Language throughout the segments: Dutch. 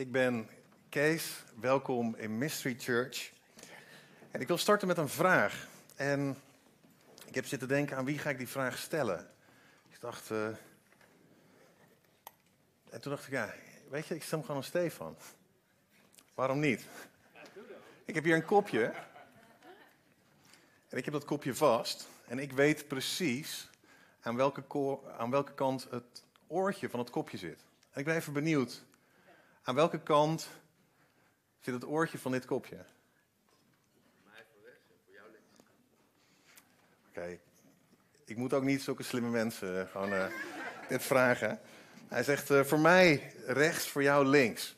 Ik ben Kees, welkom in Mystery Church. En ik wil starten met een vraag. En ik heb zitten denken aan wie ga ik die vraag stellen. Ik dacht, uh... en toen dacht ik, ja, weet je, ik stel hem gewoon aan Stefan. Waarom niet? Ik heb hier een kopje. En ik heb dat kopje vast. En ik weet precies aan welke, aan welke kant het oortje van het kopje zit. En ik ben even benieuwd. Aan welke kant zit het oortje van dit kopje? Voor mij voor rechts voor jou links. Oké. Ik moet ook niet zulke slimme mensen eh, gewoon uh, dit vragen. Hij zegt uh, voor mij rechts, voor jou links.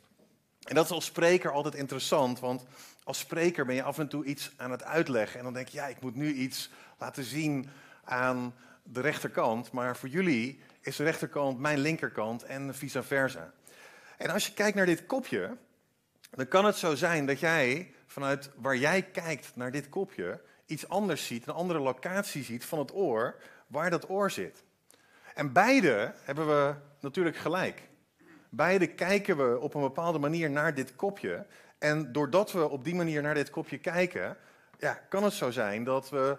En dat is als spreker altijd interessant, want als spreker ben je af en toe iets aan het uitleggen. En dan denk je, ja, ik moet nu iets laten zien aan de rechterkant. Maar voor jullie is de rechterkant mijn linkerkant en vice versa. En als je kijkt naar dit kopje, dan kan het zo zijn dat jij vanuit waar jij kijkt naar dit kopje iets anders ziet, een andere locatie ziet van het oor, waar dat oor zit. En beide hebben we natuurlijk gelijk. Beide kijken we op een bepaalde manier naar dit kopje. En doordat we op die manier naar dit kopje kijken, ja, kan het zo zijn dat we,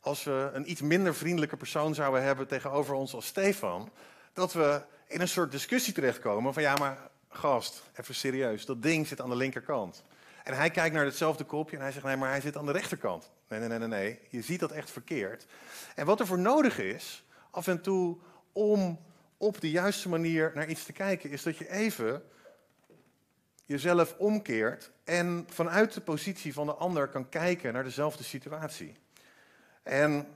als we een iets minder vriendelijke persoon zouden hebben tegenover ons als Stefan, dat we in een soort discussie terechtkomen van ja, maar gast, even serieus, dat ding zit aan de linkerkant. En hij kijkt naar hetzelfde kopje en hij zegt nee, maar hij zit aan de rechterkant. Nee, nee, nee, nee, nee, je ziet dat echt verkeerd. En wat er voor nodig is, af en toe om op de juiste manier naar iets te kijken, is dat je even jezelf omkeert en vanuit de positie van de ander kan kijken naar dezelfde situatie. En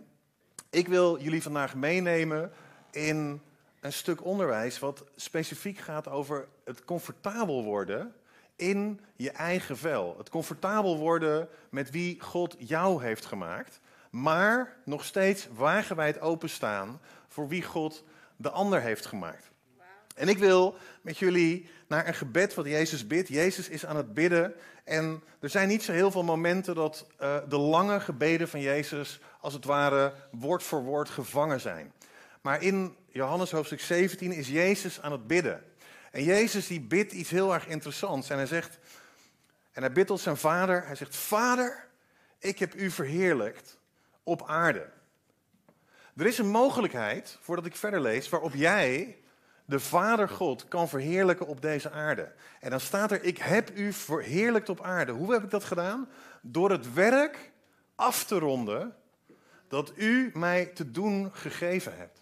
ik wil jullie vandaag meenemen in een stuk onderwijs wat specifiek gaat over het comfortabel worden in je eigen vel. Het comfortabel worden met wie God jou heeft gemaakt, maar nog steeds wagenwijd openstaan voor wie God de ander heeft gemaakt. En ik wil met jullie naar een gebed wat Jezus bidt. Jezus is aan het bidden. En er zijn niet zo heel veel momenten dat uh, de lange gebeden van Jezus, als het ware, woord voor woord gevangen zijn. Maar in Johannes hoofdstuk 17 is Jezus aan het bidden. En Jezus die bidt iets heel erg interessants. En hij zegt, en hij bidt tot zijn vader. Hij zegt, Vader, ik heb u verheerlijkt op aarde. Er is een mogelijkheid, voordat ik verder lees, waarop jij de Vader God kan verheerlijken op deze aarde. En dan staat er, ik heb u verheerlijkt op aarde. Hoe heb ik dat gedaan? Door het werk af te ronden dat u mij te doen gegeven hebt.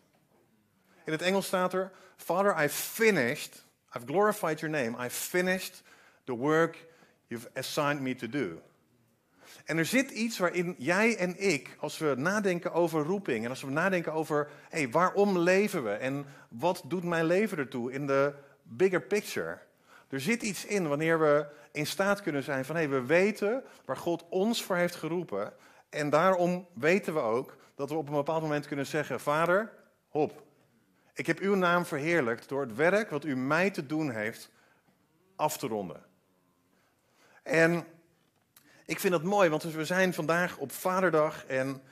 In het Engels staat er, Father, I finished, I've glorified your name, I finished the work you've assigned me to do. En er zit iets waarin jij en ik, als we nadenken over roeping en als we nadenken over hey, waarom leven we en wat doet mijn leven ertoe in de bigger picture. Er zit iets in wanneer we in staat kunnen zijn van hey, we weten waar God ons voor heeft geroepen. En daarom weten we ook dat we op een bepaald moment kunnen zeggen: Vader, hop, ik heb uw naam verheerlijkt door het werk wat u mij te doen heeft af te ronden. En ik vind dat mooi, want we zijn vandaag op Vaderdag en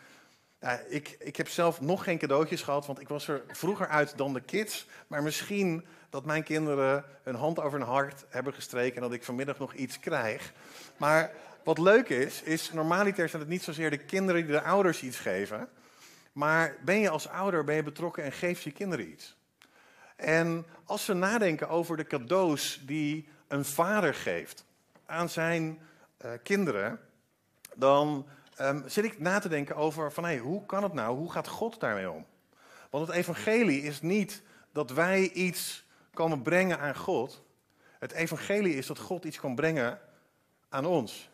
ja, ik, ik heb zelf nog geen cadeautjes gehad, want ik was er vroeger uit dan de kids. Maar misschien dat mijn kinderen hun hand over hun hart hebben gestreken en dat ik vanmiddag nog iets krijg. Maar wat leuk is, is normaliter zijn het niet zozeer de kinderen die de ouders iets geven. Maar ben je als ouder ben je betrokken en geef je kinderen iets. En als we nadenken over de cadeaus die een vader geeft aan zijn uh, kinderen, dan um, zit ik na te denken over van hey, hoe kan het nou? Hoe gaat God daarmee om? Want het evangelie is niet dat wij iets komen brengen aan God. Het evangelie is dat God iets kan brengen aan ons.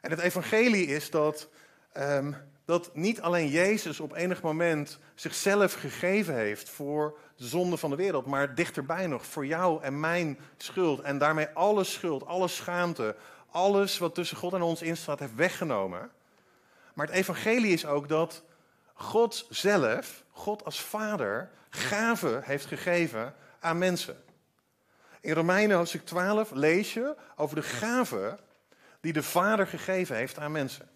En het evangelie is dat, um, dat niet alleen Jezus op enig moment zichzelf gegeven heeft voor de zonde van de wereld, maar dichterbij nog voor jou en mijn schuld. En daarmee alle schuld, alle schaamte, alles wat tussen God en ons instaat, heeft weggenomen. Maar het evangelie is ook dat God zelf, God als vader, gaven heeft gegeven aan mensen. In Romeinen hoofdstuk 12 lees je over de gaven die de vader gegeven heeft aan mensen.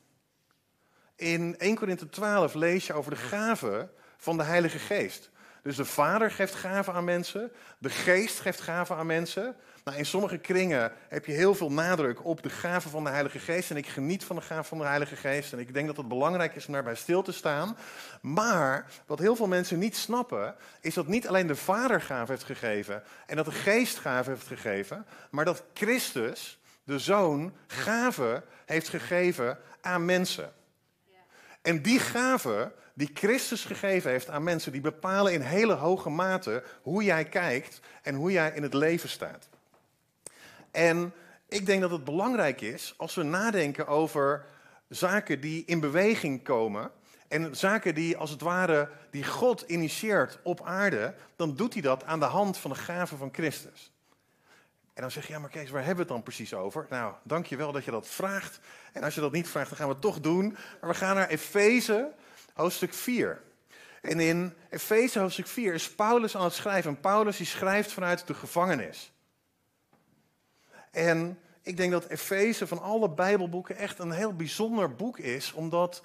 In 1 Korinthe 12 lees je over de gaven van de Heilige Geest. Dus de Vader geeft gaven aan mensen, de Geest geeft gaven aan mensen. Nou, in sommige kringen heb je heel veel nadruk op de gaven van de Heilige Geest. En ik geniet van de gaven van de Heilige Geest. En ik denk dat het belangrijk is om daarbij stil te staan. Maar wat heel veel mensen niet snappen, is dat niet alleen de Vader gaven heeft gegeven en dat de Geest gaven heeft gegeven, maar dat Christus, de Zoon, gaven heeft gegeven aan mensen. En die gaven die Christus gegeven heeft aan mensen, die bepalen in hele hoge mate hoe jij kijkt en hoe jij in het leven staat. En ik denk dat het belangrijk is als we nadenken over zaken die in beweging komen. En zaken die als het ware, die God initieert op aarde, dan doet hij dat aan de hand van de gaven van Christus. En dan zeg je, ja maar Kees, waar hebben we het dan precies over? Nou, dankjewel dat je dat vraagt. En als je dat niet vraagt, dan gaan we het toch doen. Maar we gaan naar Efeze, hoofdstuk 4. En in Efeze hoofdstuk 4 is Paulus aan het schrijven. En Paulus die schrijft vanuit de gevangenis. En ik denk dat Efeze van alle Bijbelboeken echt een heel bijzonder boek is, omdat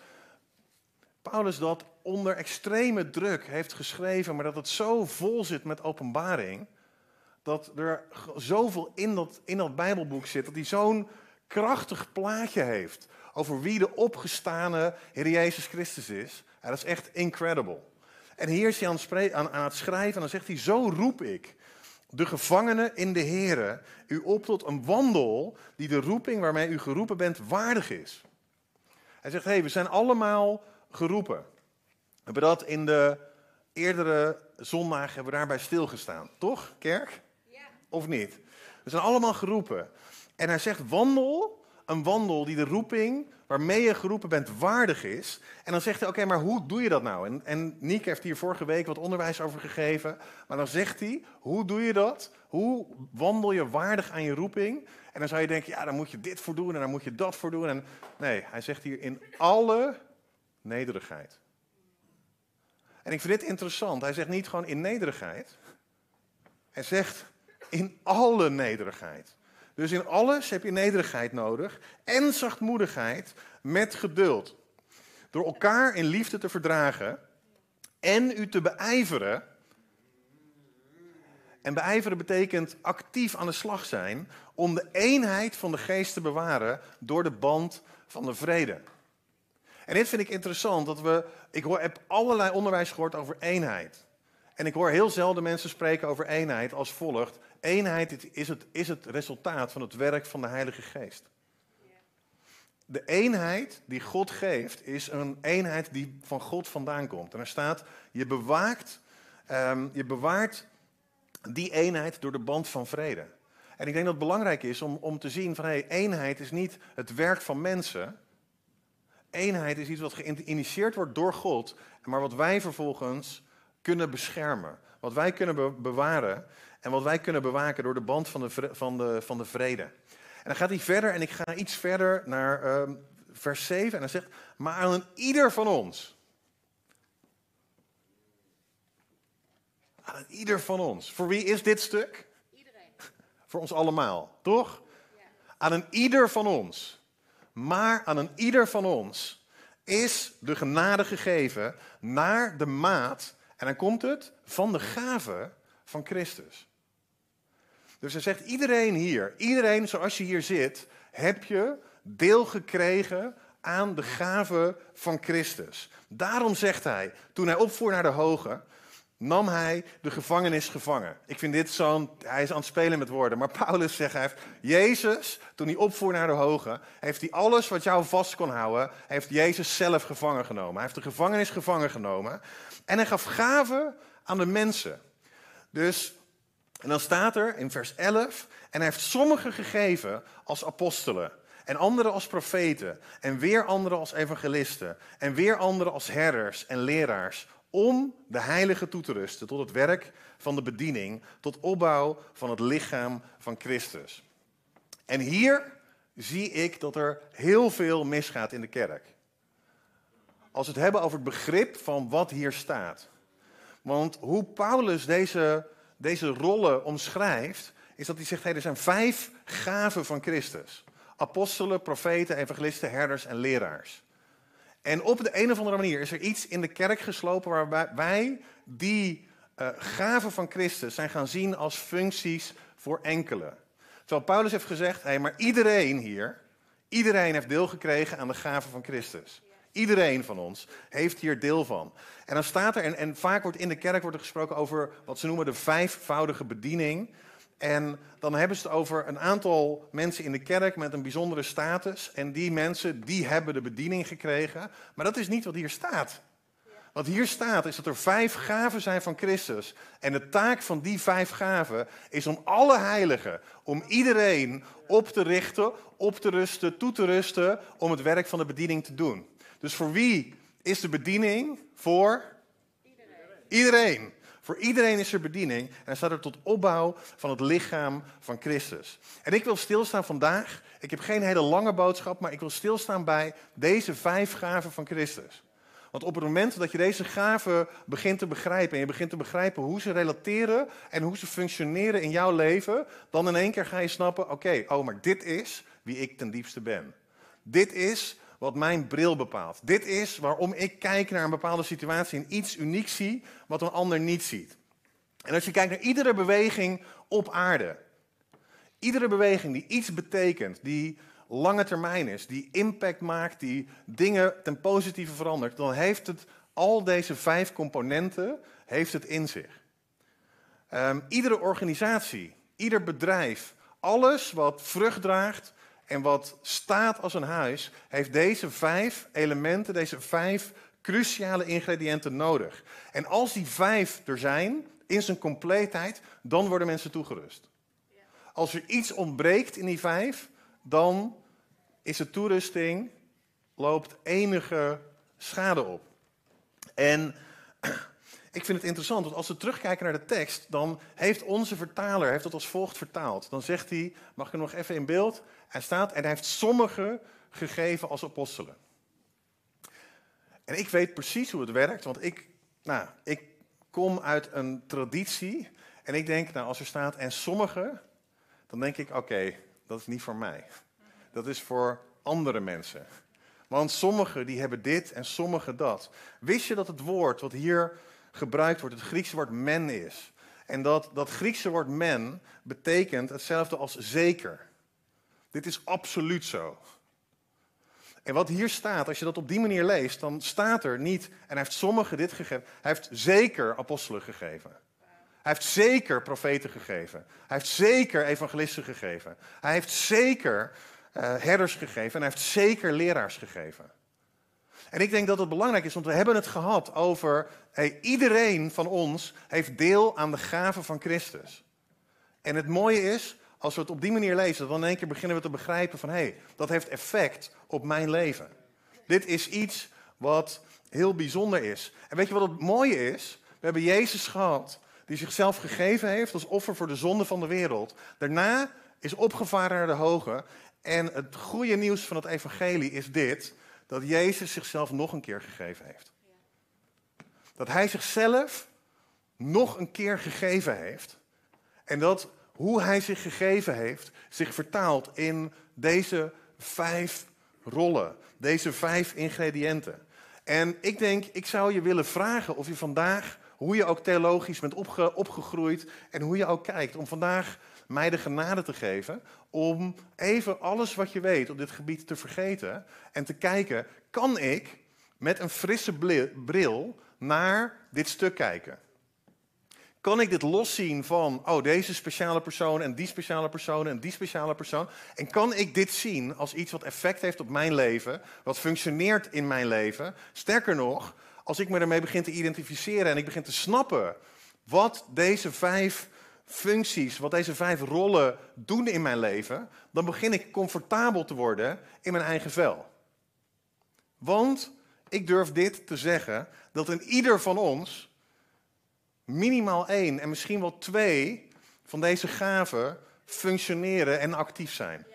Paulus dat onder extreme druk heeft geschreven, maar dat het zo vol zit met openbaring, dat er zoveel in dat, in dat Bijbelboek zit, dat hij zo'n krachtig plaatje heeft over wie de opgestane Heer Jezus Christus is. Dat is echt incredible. En hier is hij aan het, aan, aan het schrijven en dan zegt hij, zo roep ik de gevangenen in de Here u op tot een wandel die de roeping waarmee u geroepen bent waardig is. Hij zegt, hé, hey, we zijn allemaal geroepen. We hebben dat in de eerdere zondagen hebben we daarbij stilgestaan. Toch, kerk? Of niet? We zijn allemaal geroepen. En hij zegt, wandel, een wandel die de roeping waarmee je geroepen bent waardig is. En dan zegt hij, oké, maar hoe doe je dat nou? En, en Niek heeft hier vorige week wat onderwijs over gegeven. Maar dan zegt hij, hoe doe je dat? Hoe wandel je waardig aan je roeping? En dan zou je denken, ja, dan moet je dit voor doen en dan moet je dat voor doen. En nee, hij zegt hier in alle nederigheid. En ik vind dit interessant. Hij zegt niet gewoon in nederigheid. Hij zegt in alle nederigheid. Dus in alles heb je nederigheid nodig en zachtmoedigheid met geduld. Door elkaar in liefde te verdragen en u te beijveren. En beijveren betekent actief aan de slag zijn om de eenheid van de geest te bewaren door de band van de vrede. En dit vind ik interessant, dat we, ik heb allerlei onderwijs gehoord over eenheid. En ik hoor heel zelden mensen spreken over eenheid als volgt. Eenheid is het, is het resultaat van het werk van de Heilige Geest. De eenheid die God geeft, is een eenheid die van God vandaan komt. En er staat, je bewaakt, um, je bewaart die eenheid door de band van vrede. En ik denk dat het belangrijk is om, om te zien van, eenheid is niet het werk van mensen. Eenheid is iets wat geïnitieerd wordt door God, maar wat wij vervolgens kunnen beschermen. Wat wij kunnen bewaren en wat wij kunnen bewaken door de band van de, van de, van de vrede. En dan gaat hij verder en ik ga iets verder naar uh, vers 7 en dan zegt, maar aan ieder van ons. Aan ieder van ons. Voor wie is dit stuk? Iedereen. Voor ons allemaal, toch? Ja. Aan een ieder van ons. Maar aan een ieder van ons is de genade gegeven naar de maat, en dan komt het, van de gave van Christus. Dus hij zegt, iedereen hier, iedereen zoals je hier zit, heb je deel gekregen aan de gave van Christus. Daarom zegt hij, toen hij opvoer naar de hoge, nam hij de gevangenis gevangen. Ik vind dit zo'n, hij is aan het spelen met woorden, maar Paulus zegt, hij Jezus, toen hij opvoer naar de hoge, heeft hij alles wat jou vast kon houden, heeft Jezus zelf gevangen genomen. Hij heeft de gevangenis gevangen genomen en hij gaf gaven aan de mensen. Dus en dan staat er in vers 11, en hij heeft sommigen gegeven als apostelen, en anderen als profeten, en weer anderen als evangelisten, en weer anderen als herders en leraars, om de heilige toe te rusten tot het werk van de bediening, tot opbouw van het lichaam van Christus. En hier zie ik dat er heel veel misgaat in de kerk. Als we het hebben over het begrip van wat hier staat. Want hoe Paulus deze deze rollen omschrijft, is dat hij zegt, er zijn vijf gaven van Christus. Apostelen, profeten, evangelisten, herders en leraars. En op de een of andere manier is er iets in de kerk geslopen waarbij wij die uh, gaven van Christus zijn gaan zien als functies voor enkelen. Terwijl Paulus heeft gezegd, hey, maar iedereen hier, iedereen heeft deel gekregen aan de gaven van Christus. Iedereen van ons heeft hier deel van. En dan staat er, en, vaak wordt in de kerk wordt er gesproken over wat ze noemen de vijfvoudige bediening. En dan hebben ze het over een aantal mensen in de kerk met een bijzondere status. En die mensen, die hebben de bediening gekregen. Maar dat is niet wat hier staat. Wat hier staat is dat er vijf gaven zijn van Christus. En de taak van die vijf gaven is om alle heiligen, om iedereen op te richten, op te rusten, toe te rusten, om het werk van de bediening te doen. Dus voor wie is de bediening? Voor iedereen. iedereen. Voor iedereen is er bediening en staat er tot opbouw van het lichaam van Christus. En ik wil stilstaan vandaag. Ik heb geen hele lange boodschap, maar ik wil stilstaan bij deze vijf gaven van Christus. Want op het moment dat je deze gaven begint te begrijpen en je begint te begrijpen hoe ze relateren en hoe ze functioneren in jouw leven, dan in één keer ga je snappen: oké, oh, maar dit is wie ik ten diepste ben. Dit is wat mijn bril bepaalt. Dit is waarom ik kijk naar een bepaalde situatie en iets unieks zie wat een ander niet ziet. En als je kijkt naar iedere beweging op aarde, iedere beweging die iets betekent, die lange termijn is, die impact maakt, die dingen ten positieve verandert, dan heeft het al deze vijf componenten heeft het in zich. Um, iedere organisatie, ieder bedrijf, alles wat vrucht draagt en wat staat als een huis, heeft deze vijf elementen, deze vijf cruciale ingrediënten nodig. En als die vijf er zijn, in zijn compleetheid, dan worden mensen toegerust. Als er iets ontbreekt in die vijf, dan is de toerusting, loopt enige schade op. En ik vind het interessant, want als we terugkijken naar de tekst, dan heeft onze vertaler heeft het als volgt vertaald. Dan zegt hij, mag ik hem nog even in beeld? Hij staat, en hij heeft sommigen gegeven als apostelen. En ik weet precies hoe het werkt, want ik, nou, ik kom uit een traditie. En ik denk, nou, als er staat en sommigen, dan denk ik, oké, dat is niet voor mij dat is voor andere mensen. Want sommigen die hebben dit en sommigen dat. Wist je dat het woord wat hier gebruikt wordt, het Griekse woord men is? En dat dat Griekse woord men betekent hetzelfde als zeker. Dit is absoluut zo. En wat hier staat, als je dat op die manier leest, dan staat er niet, en hij heeft sommigen dit gegeven, hij heeft zeker apostelen gegeven. Hij heeft zeker profeten gegeven. Hij heeft zeker evangelisten gegeven. Hij heeft zeker uh, herders gegeven en hij heeft zeker leraars gegeven. En ik denk dat het belangrijk is, want we hebben het gehad over hey, iedereen van ons heeft deel aan de gave van Christus. En het mooie is, als we het op die manier lezen, dan in één keer beginnen we te begrijpen van hé, hey, dat heeft effect op mijn leven. Dit is iets wat heel bijzonder is. En weet je wat het mooie is? We hebben Jezus gehad, die zichzelf gegeven heeft als offer voor de zonde van de wereld. Daarna is opgevaren naar de hoge en het goede nieuws van het evangelie is dit, dat Jezus zichzelf nog een keer gegeven heeft. Dat hij zichzelf nog een keer gegeven heeft. En dat hoe hij zich gegeven heeft, zich vertaalt in deze vijf rollen, deze vijf ingrediënten. En ik denk, ik zou je willen vragen of je vandaag, hoe je ook theologisch bent opgegroeid en hoe je ook kijkt, om vandaag mij de genade te geven om even alles wat je weet op dit gebied te vergeten en te kijken, kan ik met een frisse bril naar dit stuk kijken? Kan ik dit loszien van, oh, deze speciale persoon en die speciale persoon en die speciale persoon? En kan ik dit zien als iets wat effect heeft op mijn leven, wat functioneert in mijn leven? Sterker nog, als ik me ermee begin te identificeren en ik begin te snappen wat deze vijf functies, wat deze vijf rollen doen in mijn leven, dan begin ik comfortabel te worden in mijn eigen vel. Want ik durf dit te zeggen, dat in ieder van ons minimaal één en misschien wel twee van deze gaven functioneren en actief zijn.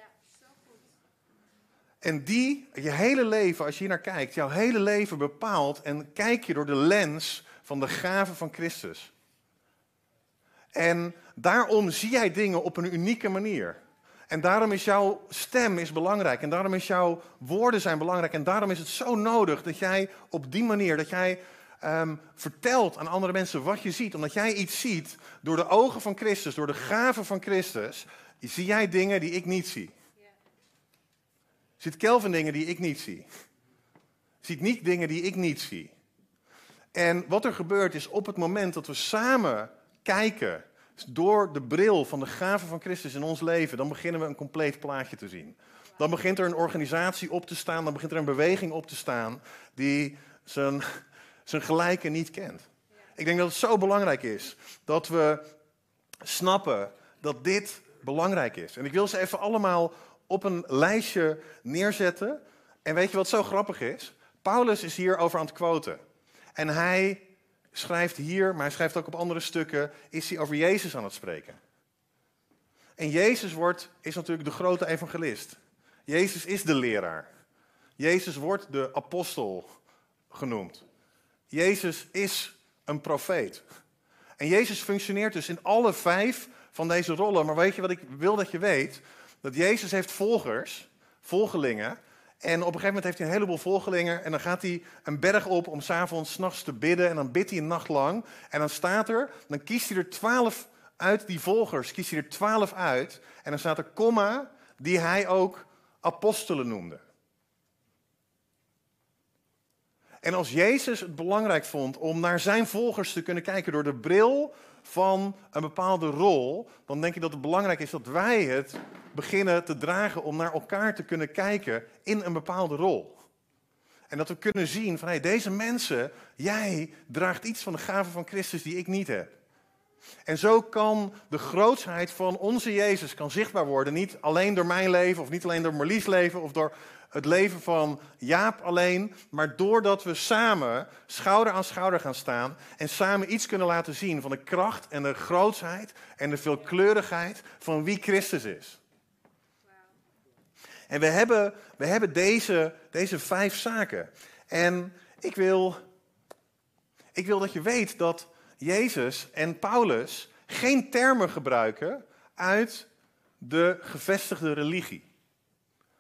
En die, je hele leven, als je hier naar kijkt, jouw hele leven bepaalt en kijk je door de lens van de gaven van Christus. En daarom zie jij dingen op een unieke manier. En daarom is jouw stem is belangrijk. En daarom is jouw woorden zijn belangrijk. En daarom is het zo nodig dat jij op die manier, dat jij ehm, vertelt aan andere mensen wat je ziet, omdat jij iets ziet door de ogen van Christus, door de gaven van Christus, zie jij dingen die ik niet zie. Ziet Kelvin dingen die ik niet zie. Ziet niet dingen die ik niet zie. En wat er gebeurt is op het moment dat we samen kijken door de bril van de gaven van Christus in ons leven, dan beginnen we een compleet plaatje te zien. Dan begint er een organisatie op te staan, dan begint er een beweging op te staan die zijn, zijn gelijke niet kent. Ik denk dat het zo belangrijk is dat we snappen dat dit belangrijk is. En ik wil ze even allemaal op een lijstje neerzetten. En weet je wat zo grappig is? Paulus is hier over aan het quoten. En hij schrijft hier, maar hij schrijft ook op andere stukken, is hij over Jezus aan het spreken. En Jezus wordt, is natuurlijk de grote evangelist. Jezus is de leraar. Jezus wordt de apostel genoemd. Jezus is een profeet. En Jezus functioneert dus in alle vijf van deze rollen. Maar weet je wat ik wil dat je weet? Dat Jezus heeft volgers, volgelingen. En op een gegeven moment heeft hij een heleboel volgelingen. En dan gaat hij een berg op om s'avonds, s'nachts te bidden. En dan bidt hij een nacht lang. En dan staat er, dan kiest hij er twaalf uit die volgers, kiest hij er twaalf uit. En dan staat er komma, die hij ook apostelen noemde. En als Jezus het belangrijk vond om naar zijn volgers te kunnen kijken door de bril van een bepaalde rol, dan denk ik dat het belangrijk is dat wij het beginnen te dragen om naar elkaar te kunnen kijken in een bepaalde rol. En dat we kunnen zien van hey, deze mensen, jij draagt iets van de gave van Christus die ik niet heb. En zo kan de grootsheid van onze Jezus kan zichtbaar worden. Niet alleen door mijn leven, of niet alleen door Marlies leven, of door het leven van Jaap alleen. Maar doordat we samen schouder aan schouder gaan staan. En samen iets kunnen laten zien van de kracht en de grootsheid en de veelkleurigheid van wie Christus is. En we hebben, we hebben deze, deze vijf zaken. En ik wil, ik wil dat je weet dat Jezus en Paulus geen termen gebruiken uit de gevestigde religie.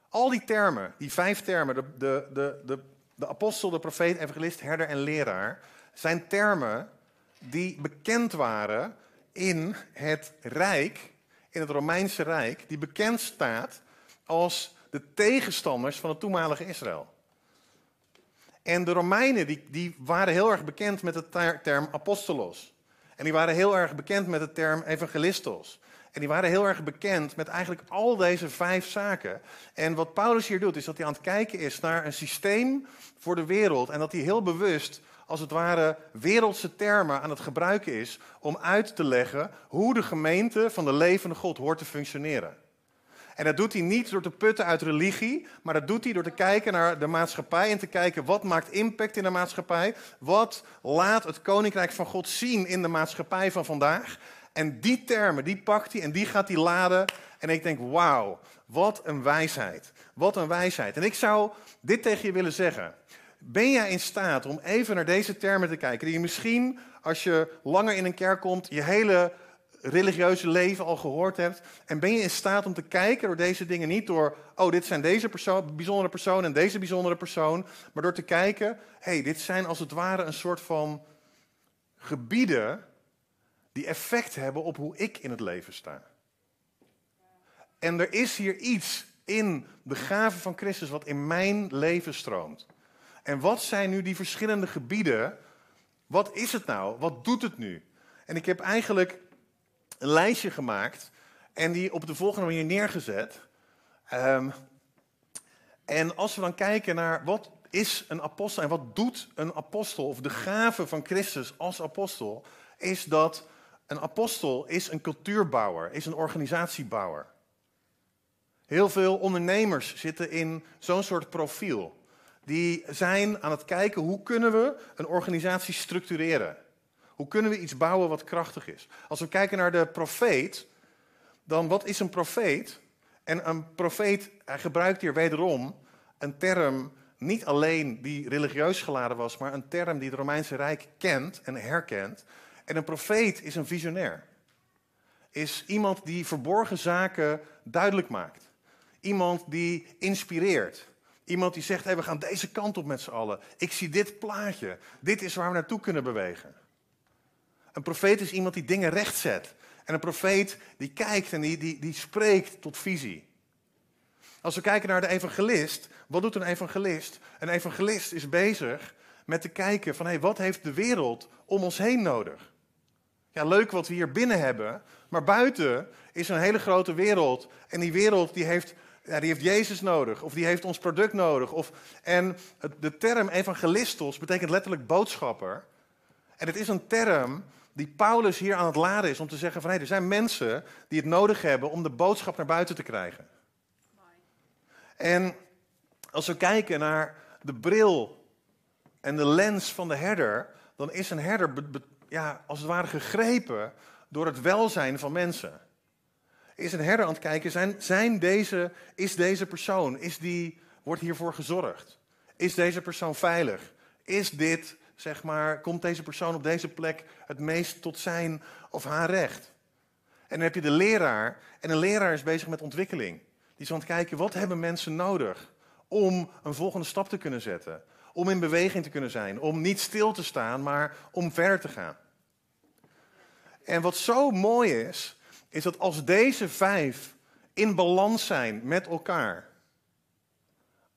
Al die termen, die vijf termen, de, de, de, de, de apostel, de profeet, evangelist, herder en leraar, zijn termen die bekend waren in het Rijk, in het Romeinse Rijk, die bekend staat als de tegenstanders van het toenmalige Israël. En de Romeinen die, die waren heel erg bekend met de term apostolos. En die waren heel erg bekend met de term evangelistos. En die waren heel erg bekend met eigenlijk al deze vijf zaken. En wat Paulus hier doet, is dat hij aan het kijken is naar een systeem voor de wereld. En dat hij heel bewust, als het ware, wereldse termen aan het gebruiken is om uit te leggen hoe de gemeente van de levende God hoort te functioneren. En dat doet hij niet door te putten uit religie, maar dat doet hij door te kijken naar de maatschappij en te kijken wat maakt impact in de maatschappij. Wat laat het koninkrijk van God zien in de maatschappij van vandaag. En die termen, die pakt hij en die gaat hij laden. En ik denk, wauw, wat een wijsheid. Wat een wijsheid. En ik zou dit tegen je willen zeggen. Ben jij in staat om even naar deze termen te kijken, die je misschien, als je langer in een kerk komt, je hele religieuze leven al gehoord hebt? En ben je in staat om te kijken door deze dingen niet door, oh, dit zijn deze persoon, bijzondere persoon en deze bijzondere persoon, maar door te kijken, hey, dit zijn als het ware een soort van gebieden die effect hebben op hoe ik in het leven sta. En er is hier iets in de gave van Christus wat in mijn leven stroomt. En wat zijn nu die verschillende gebieden? Wat is het nou? Wat doet het nu? En ik heb eigenlijk een lijstje gemaakt en die op de volgende manier neergezet. Um, en als we dan kijken naar wat is een apostel en wat doet een apostel, of de gave van Christus als apostel, is dat een apostel is een cultuurbouwer, is een organisatiebouwer. Heel veel ondernemers zitten in zo'n soort profiel. Die zijn aan het kijken hoe kunnen we een organisatie structureren. Hoe kunnen we iets bouwen wat krachtig is? Als we kijken naar de profeet, dan wat is een profeet? En een profeet, hij gebruikt hier wederom een term niet alleen die religieus geladen was, maar een term die het Romeinse Rijk kent en herkent. En een profeet is een visionair. Is iemand die verborgen zaken duidelijk maakt. Iemand die inspireert. Iemand die zegt, hey, we gaan deze kant op met z'n allen. Ik zie dit plaatje. Dit is waar we naartoe kunnen bewegen. Een profeet is iemand die dingen rechtzet. En een profeet die kijkt en die, die, die spreekt tot visie. Als we kijken naar de evangelist, wat doet een evangelist? Een evangelist is bezig met te kijken van hey, wat heeft de wereld om ons heen nodig? Ja, leuk wat we hier binnen hebben, maar buiten is een hele grote wereld. En die wereld die heeft, ja, die heeft Jezus nodig, of die heeft ons product nodig. Of, en de term evangelistos betekent letterlijk boodschapper. En het is een term die Paulus hier aan het laden is om te zeggen van hey, er zijn mensen die het nodig hebben om de boodschap naar buiten te krijgen. En als we kijken naar de bril en de lens van de herder, dan is een herder ja, als het ware gegrepen door het welzijn van mensen. Is een herder aan het kijken, zijn, zijn deze, is deze persoon, is die, wordt hiervoor gezorgd? Is deze persoon veilig? Is dit, zeg maar, komt deze persoon op deze plek het meest tot zijn of haar recht? En dan heb je de leraar, en een leraar is bezig met ontwikkeling. Die is aan het kijken, wat hebben mensen nodig om een volgende stap te kunnen zetten? Om in beweging te kunnen zijn, om niet stil te staan, maar om verder te gaan. En wat zo mooi is, is dat als deze vijf in balans zijn met elkaar,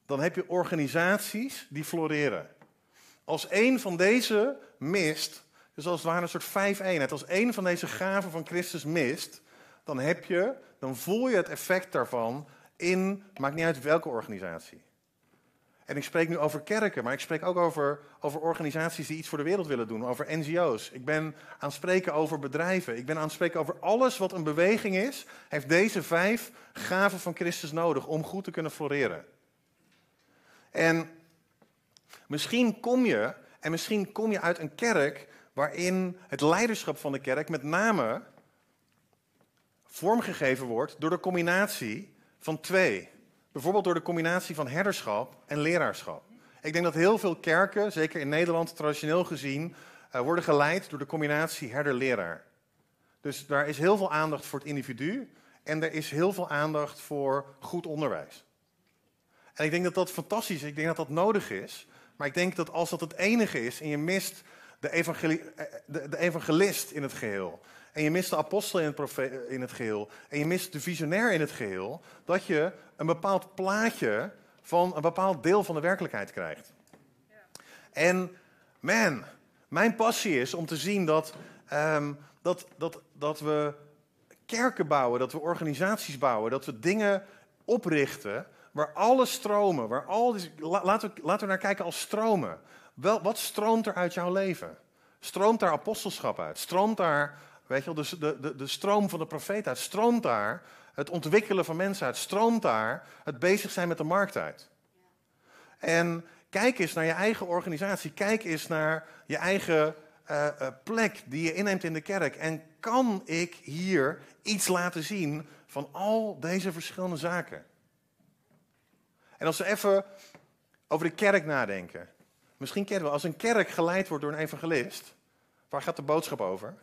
dan heb je organisaties die floreren. Als één van deze mist, dus als het ware een soort vijf-eenheid, als één van deze gaven van Christus mist, dan heb je, dan voel je het effect daarvan in, maakt niet uit welke organisatie. En ik spreek nu over kerken, maar ik spreek ook over, over organisaties die iets voor de wereld willen doen, over NGO's. Ik ben aan het spreken over bedrijven. Ik ben aan het spreken over alles wat een beweging is, heeft deze vijf gaven van Christus nodig om goed te kunnen floreren. En misschien kom je, en misschien kom je uit een kerk waarin het leiderschap van de kerk met name vormgegeven wordt door de combinatie van twee. Bijvoorbeeld door de combinatie van herderschap en leraarschap. Ik denk dat heel veel kerken, zeker in Nederland traditioneel gezien, uh, worden geleid door de combinatie herder-leraar. Dus daar is heel veel aandacht voor het individu en er is heel veel aandacht voor goed onderwijs. En ik denk dat dat fantastisch is, ik denk dat dat nodig is. Maar ik denk dat als dat het enige is en je mist de, eh, de, de evangelist in het geheel, en je mist de apostel in het, in het geheel, en je mist de visionair in het geheel, dat je een bepaald plaatje van een bepaald deel van de werkelijkheid krijgt. En man, mijn passie is om te zien dat, um, dat, dat, dat we kerken bouwen, dat we organisaties bouwen, dat we dingen oprichten waar alle stromen, waar al laten, we, laten we naar kijken als stromen. Wel, wat stroomt er uit jouw leven? Stroomt daar apostelschap uit? Stroomt daar Weet je wel, de, de, de, de stroom van de profeet uit. Stroomt daar het ontwikkelen van mensen uit. Stroomt daar het bezig zijn met de markt uit. En kijk eens naar je eigen organisatie. Kijk eens naar je eigen uh, uh, plek die je inneemt in de kerk. En kan ik hier iets laten zien van al deze verschillende zaken? En als we even over de kerk nadenken. Misschien kennen we, als een kerk geleid wordt door een evangelist, waar gaat de boodschap over?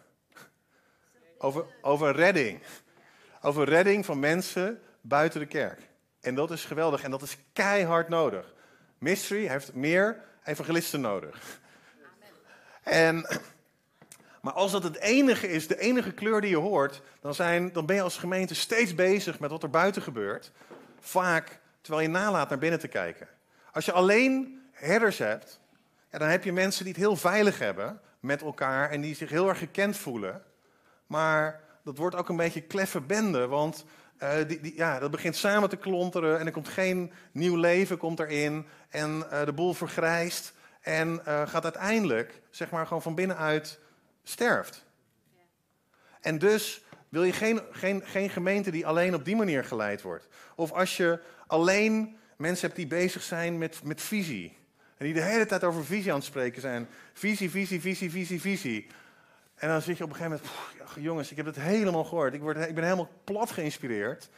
Over, over redding. Over redding van mensen buiten de kerk. En dat is geweldig en dat is keihard nodig. Mystery heeft meer evangelisten nodig. En, maar als dat het enige is, de enige kleur die je hoort, dan, zijn, dan ben je als gemeente steeds bezig met wat er buiten gebeurt. Vaak terwijl je nalaat naar binnen te kijken. Als je alleen herders hebt, dan heb je mensen die het heel veilig hebben met elkaar en die zich heel erg gekend voelen. Maar dat wordt ook een beetje kleffe bende, want uh, die, die, ja, dat begint samen te klonteren en er komt geen nieuw leven komt erin en uh, de boel vergrijst en uh, gaat uiteindelijk, zeg maar, gewoon van binnenuit sterft. En dus wil je geen, geen, geen gemeente die alleen op die manier geleid wordt. Of als je alleen mensen die bezig zijn met, met visie. En die de hele tijd over visie aan het spreken zijn. Visie, visie, visie, visie, visie. En dan zit je op een gegeven moment, jongens, ik heb het helemaal gehoord. Ik, word, ik ben helemaal plat geïnspireerd.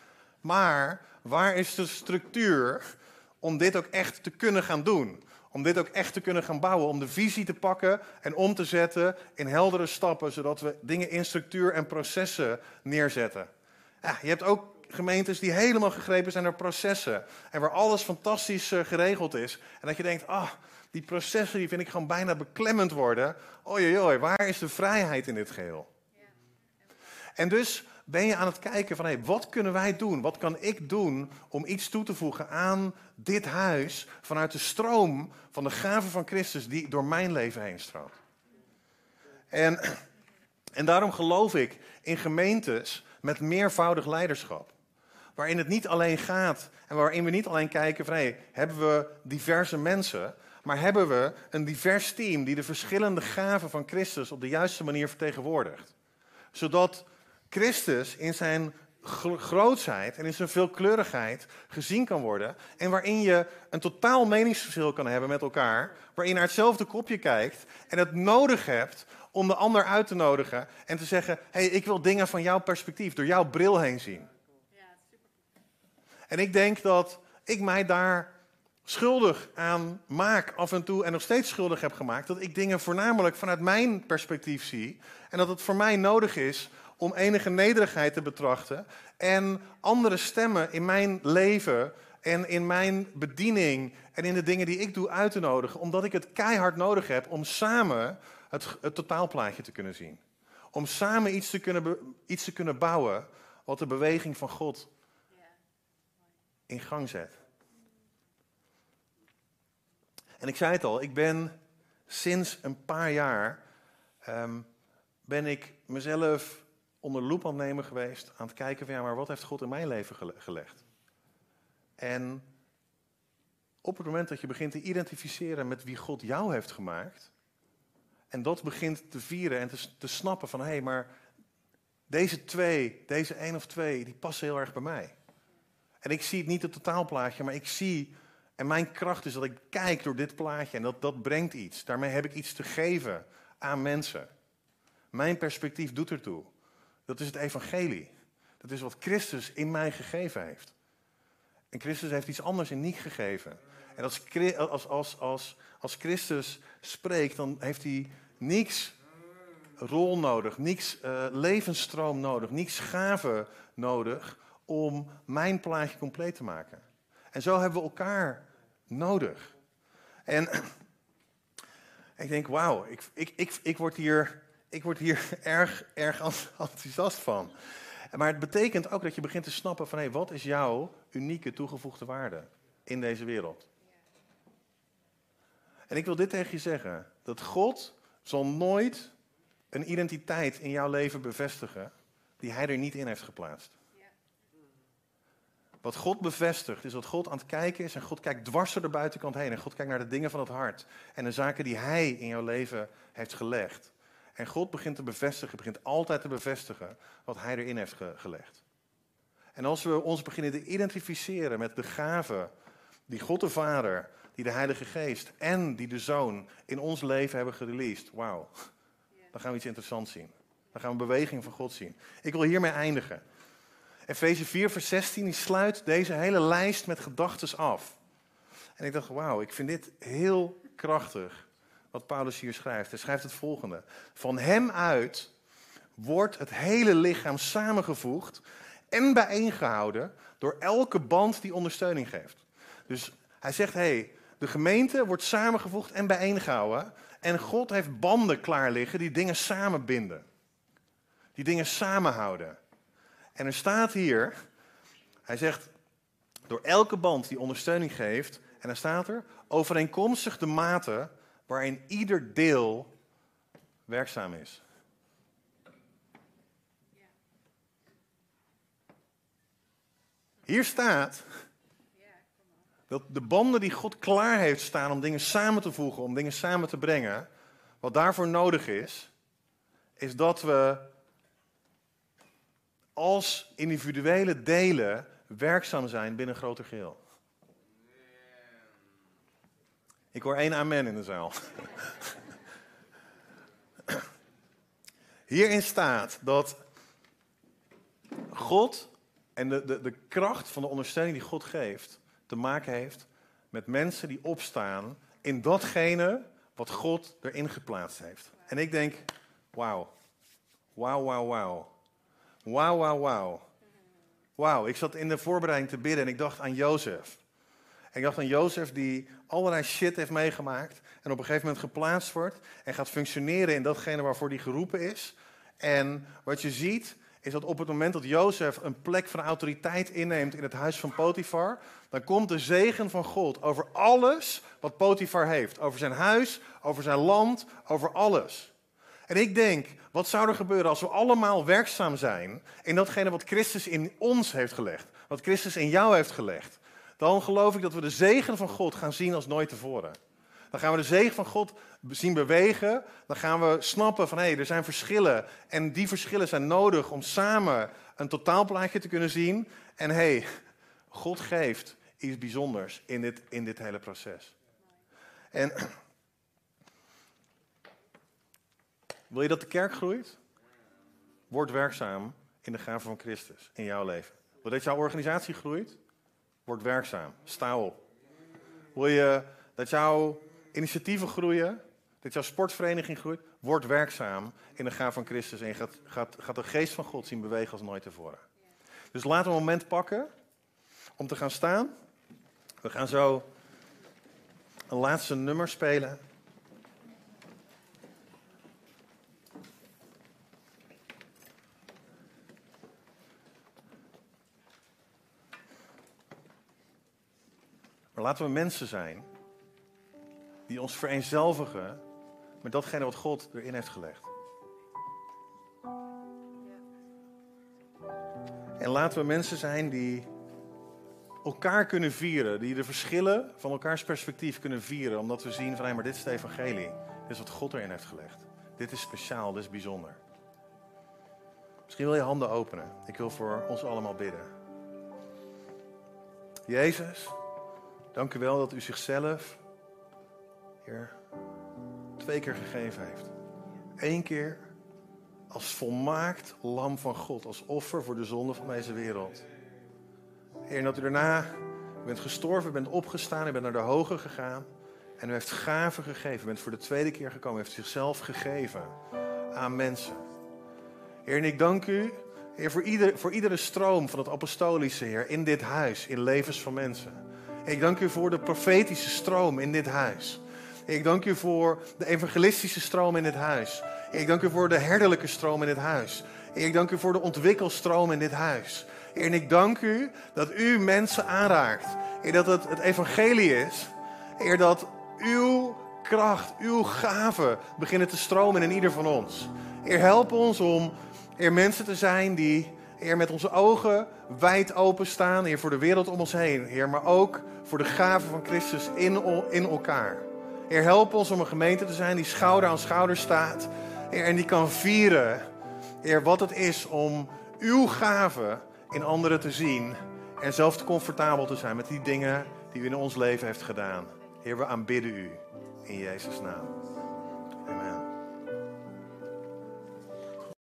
Maar waar is de structuur om dit ook echt te kunnen gaan doen? Om dit ook echt te kunnen gaan bouwen. Om de visie te pakken en om te zetten in heldere stappen. Zodat we dingen in structuur en processen neerzetten. Ja, je hebt ook gemeentes die helemaal gegrepen zijn door processen. En waar alles fantastisch eh, geregeld is. En dat je denkt, ah, die processen die vind ik gewoon bijna beklemmend worden. Oei, oei, waar is de vrijheid in dit geheel? En dus ben je aan het kijken van, hé, wat kunnen wij doen? Wat kan ik doen om iets toe te voegen aan dit huis vanuit de stroom van de gave van Christus die door mijn leven heen stroomt? En, en daarom geloof ik in gemeentes met meervoudig leiderschap. Waarin het niet alleen gaat en waarin we niet alleen kijken van hebben we diverse mensen, maar hebben we een divers team die de verschillende gaven van Christus op de juiste manier vertegenwoordigt. Zodat Christus in zijn grootsheid en in zijn veelkleurigheid gezien kan worden. En waarin je een totaal meningsverschil kan hebben met elkaar. Waarin je naar hetzelfde kopje kijkt en het nodig hebt om de ander uit te nodigen. En te zeggen, hé, hey, ik wil dingen van jouw perspectief, door jouw bril heen zien. En ik denk dat ik mij daar schuldig aan maak af en toe en nog steeds schuldig heb gemaakt. Dat ik dingen voornamelijk vanuit mijn perspectief zie. En dat het voor mij nodig is om enige nederigheid te betrachten en andere stemmen in mijn leven en in mijn bediening en in de dingen die ik doe uit te nodigen, omdat ik het keihard nodig heb om samen het, totaalplaatje te kunnen zien. Om samen iets te kunnen, iets te kunnen bouwen wat de beweging van God in gang zet. En ik zei het al, ik ben sinds een paar jaar um, ben ik mezelf onder loep aan het nemen geweest. Aan het kijken van ja, maar wat heeft God in mijn leven gelegd? En op het moment dat je begint te identificeren met wie God jou heeft gemaakt. En dat begint te vieren en te, te snappen van hé, hey, maar deze twee, deze één of twee, die passen heel erg bij mij. En ik zie het niet het totaalplaatje, maar ik zie, en mijn kracht is dat ik kijk door dit plaatje en dat, dat brengt iets. Daarmee heb ik iets te geven aan mensen. Mijn perspectief doet ertoe. Dat is het evangelie. Dat is wat Christus in mij gegeven heeft. En Christus heeft iets anders in niet gegeven. En als, als, als, als, als Christus spreekt, dan heeft hij niks rol nodig, niks uh, levensstroom nodig, niks gave nodig om mijn plaatje compleet te maken. En zo hebben we elkaar nodig. En ik denk, wauw, ik, ik, ik, ik word hier ik word hier erg, erg enthousiast van. Maar het betekent ook dat je begint te snappen van hé, wat is jouw unieke toegevoegde waarde in deze wereld? En ik wil dit tegen je zeggen: dat God zal nooit een identiteit in jouw leven bevestigen die Hij er niet in heeft geplaatst. Wat God bevestigt, is dat God aan het kijken is en God kijkt dwars door de buitenkant heen en God kijkt naar de dingen van het hart en de zaken die Hij in jouw leven heeft gelegd. En God begint te bevestigen, begint altijd te bevestigen wat Hij erin heeft gelegd. En als we ons beginnen te identificeren met de gaven die God de Vader, die de Heilige Geest en die de Zoon in ons leven hebben gereleased, wauw, dan gaan we iets interessants zien. Dan gaan we beweging van God zien. Ik wil hiermee eindigen. Efeze 4, vers 16, die sluit deze hele lijst met gedachten af. En ik dacht, wauw, ik vind dit heel krachtig wat Paulus hier schrijft. Hij schrijft het volgende. Van hem uit wordt het hele lichaam samengevoegd en bijeengehouden door elke band die ondersteuning geeft. Dus hij zegt, hey, de gemeente wordt samengevoegd en bijeengehouden. En God heeft banden klaar liggen die dingen samenbinden. Die dingen samenhouden. En er staat hier, hij zegt, door elke band die ondersteuning geeft, en dan staat er, overeenkomstig de mate waarin ieder deel werkzaam is. Hier staat dat de banden die God klaar heeft staan om dingen samen te voegen, om dingen samen te brengen, wat daarvoor nodig is, is dat we als individuele delen werkzaam zijn binnen een groter geheel. Ik hoor één amen in de zaal. Hierin staat dat God en de, de, de kracht van de ondersteuning die God geeft, te maken heeft met mensen die opstaan in datgene wat God erin geplaatst heeft. En ik denk, wauw, wauw, wauw, wauw, wauw, wauw, wauw. Wauw, ik zat in de voorbereiding te bidden en ik dacht aan Jozef. Ik dacht aan Jozef die allerlei shit heeft meegemaakt en op een gegeven moment geplaatst wordt en gaat functioneren in datgene waarvoor hij geroepen is. En wat je ziet is dat op het moment dat Jozef een plek van autoriteit inneemt in het huis van Potifar, dan komt de zegen van God over alles wat Potifar heeft. Over zijn huis, over zijn land, over alles. En ik denk, wat zou er gebeuren als we allemaal werkzaam zijn in datgene wat Christus in ons heeft gelegd, wat Christus in jou heeft gelegd? Dan geloof ik dat we de zegen van God gaan zien als nooit tevoren. Dan gaan we de zegen van God zien bewegen. Dan gaan we snappen van hé, hey, er zijn verschillen. En die verschillen zijn nodig om samen een totaalplaatje te kunnen zien. En hé, hey, God geeft iets bijzonders in dit, in dit hele proces. En wil je dat de kerk groeit? Word werkzaam in de gave van Christus in jouw leven. Wil je dat jouw organisatie groeit? Word werkzaam. Sta op. Wil je dat jouw initiatieven groeien? Dat jouw sportvereniging groeit? Word werkzaam in de gave van Christus en je gaat, gaat, gaat de geest van God zien bewegen als nooit tevoren. Dus we een moment pakken om te gaan staan. We gaan zo een laatste nummer spelen. Maar laten we mensen zijn die ons vereenzelvigen met datgene wat God erin heeft gelegd. En laten we mensen zijn die elkaar kunnen vieren, die de verschillen van elkaars perspectief kunnen vieren, omdat we zien van maar dit is het evangelie, dit is wat God erin heeft gelegd. Dit is speciaal, dit is bijzonder. Misschien wil je handen openen. Ik wil voor ons allemaal bidden. Jezus, dank u wel dat u zichzelf, Heer, twee keer gegeven heeft. Eén keer als volmaakt lam van God, als offer voor de zonde van deze wereld. Heer, en dat u daarna bent gestorven, bent opgestaan, u bent naar de hoge gegaan. En u heeft gaven gegeven. U bent voor de tweede keer gekomen, u heeft zichzelf gegeven aan mensen. Heer, en ik dank u, Heer, voor, ieder, voor iedere stroom van het apostolische, Heer, in dit huis, in levens van mensen. Ik dank u voor de profetische stroom in dit huis. Ik dank u voor de evangelistische stroom in dit huis. Ik dank u voor de herderlijke stroom in dit huis. Ik dank u voor de ontwikkelstroom in dit huis. En ik dank u dat u mensen aanraakt. Heer, dat het het evangelie is. Heer, dat uw kracht, uw gaven beginnen te stromen in ieder van ons. Heer, help ons om Heer, mensen te zijn die Heer, met onze ogen wijd open staan. Heer, voor de wereld om ons heen. Heer, maar ook voor de gaven van Christus in, in elkaar. Heer, help ons om een gemeente te zijn die schouder aan schouder staat. Heer, en die kan vieren. Heer, wat het is om uw gaven in anderen te zien. En zelf te comfortabel te zijn met die dingen die u in ons leven heeft gedaan. Heer, we aanbidden u. In Jezus' naam.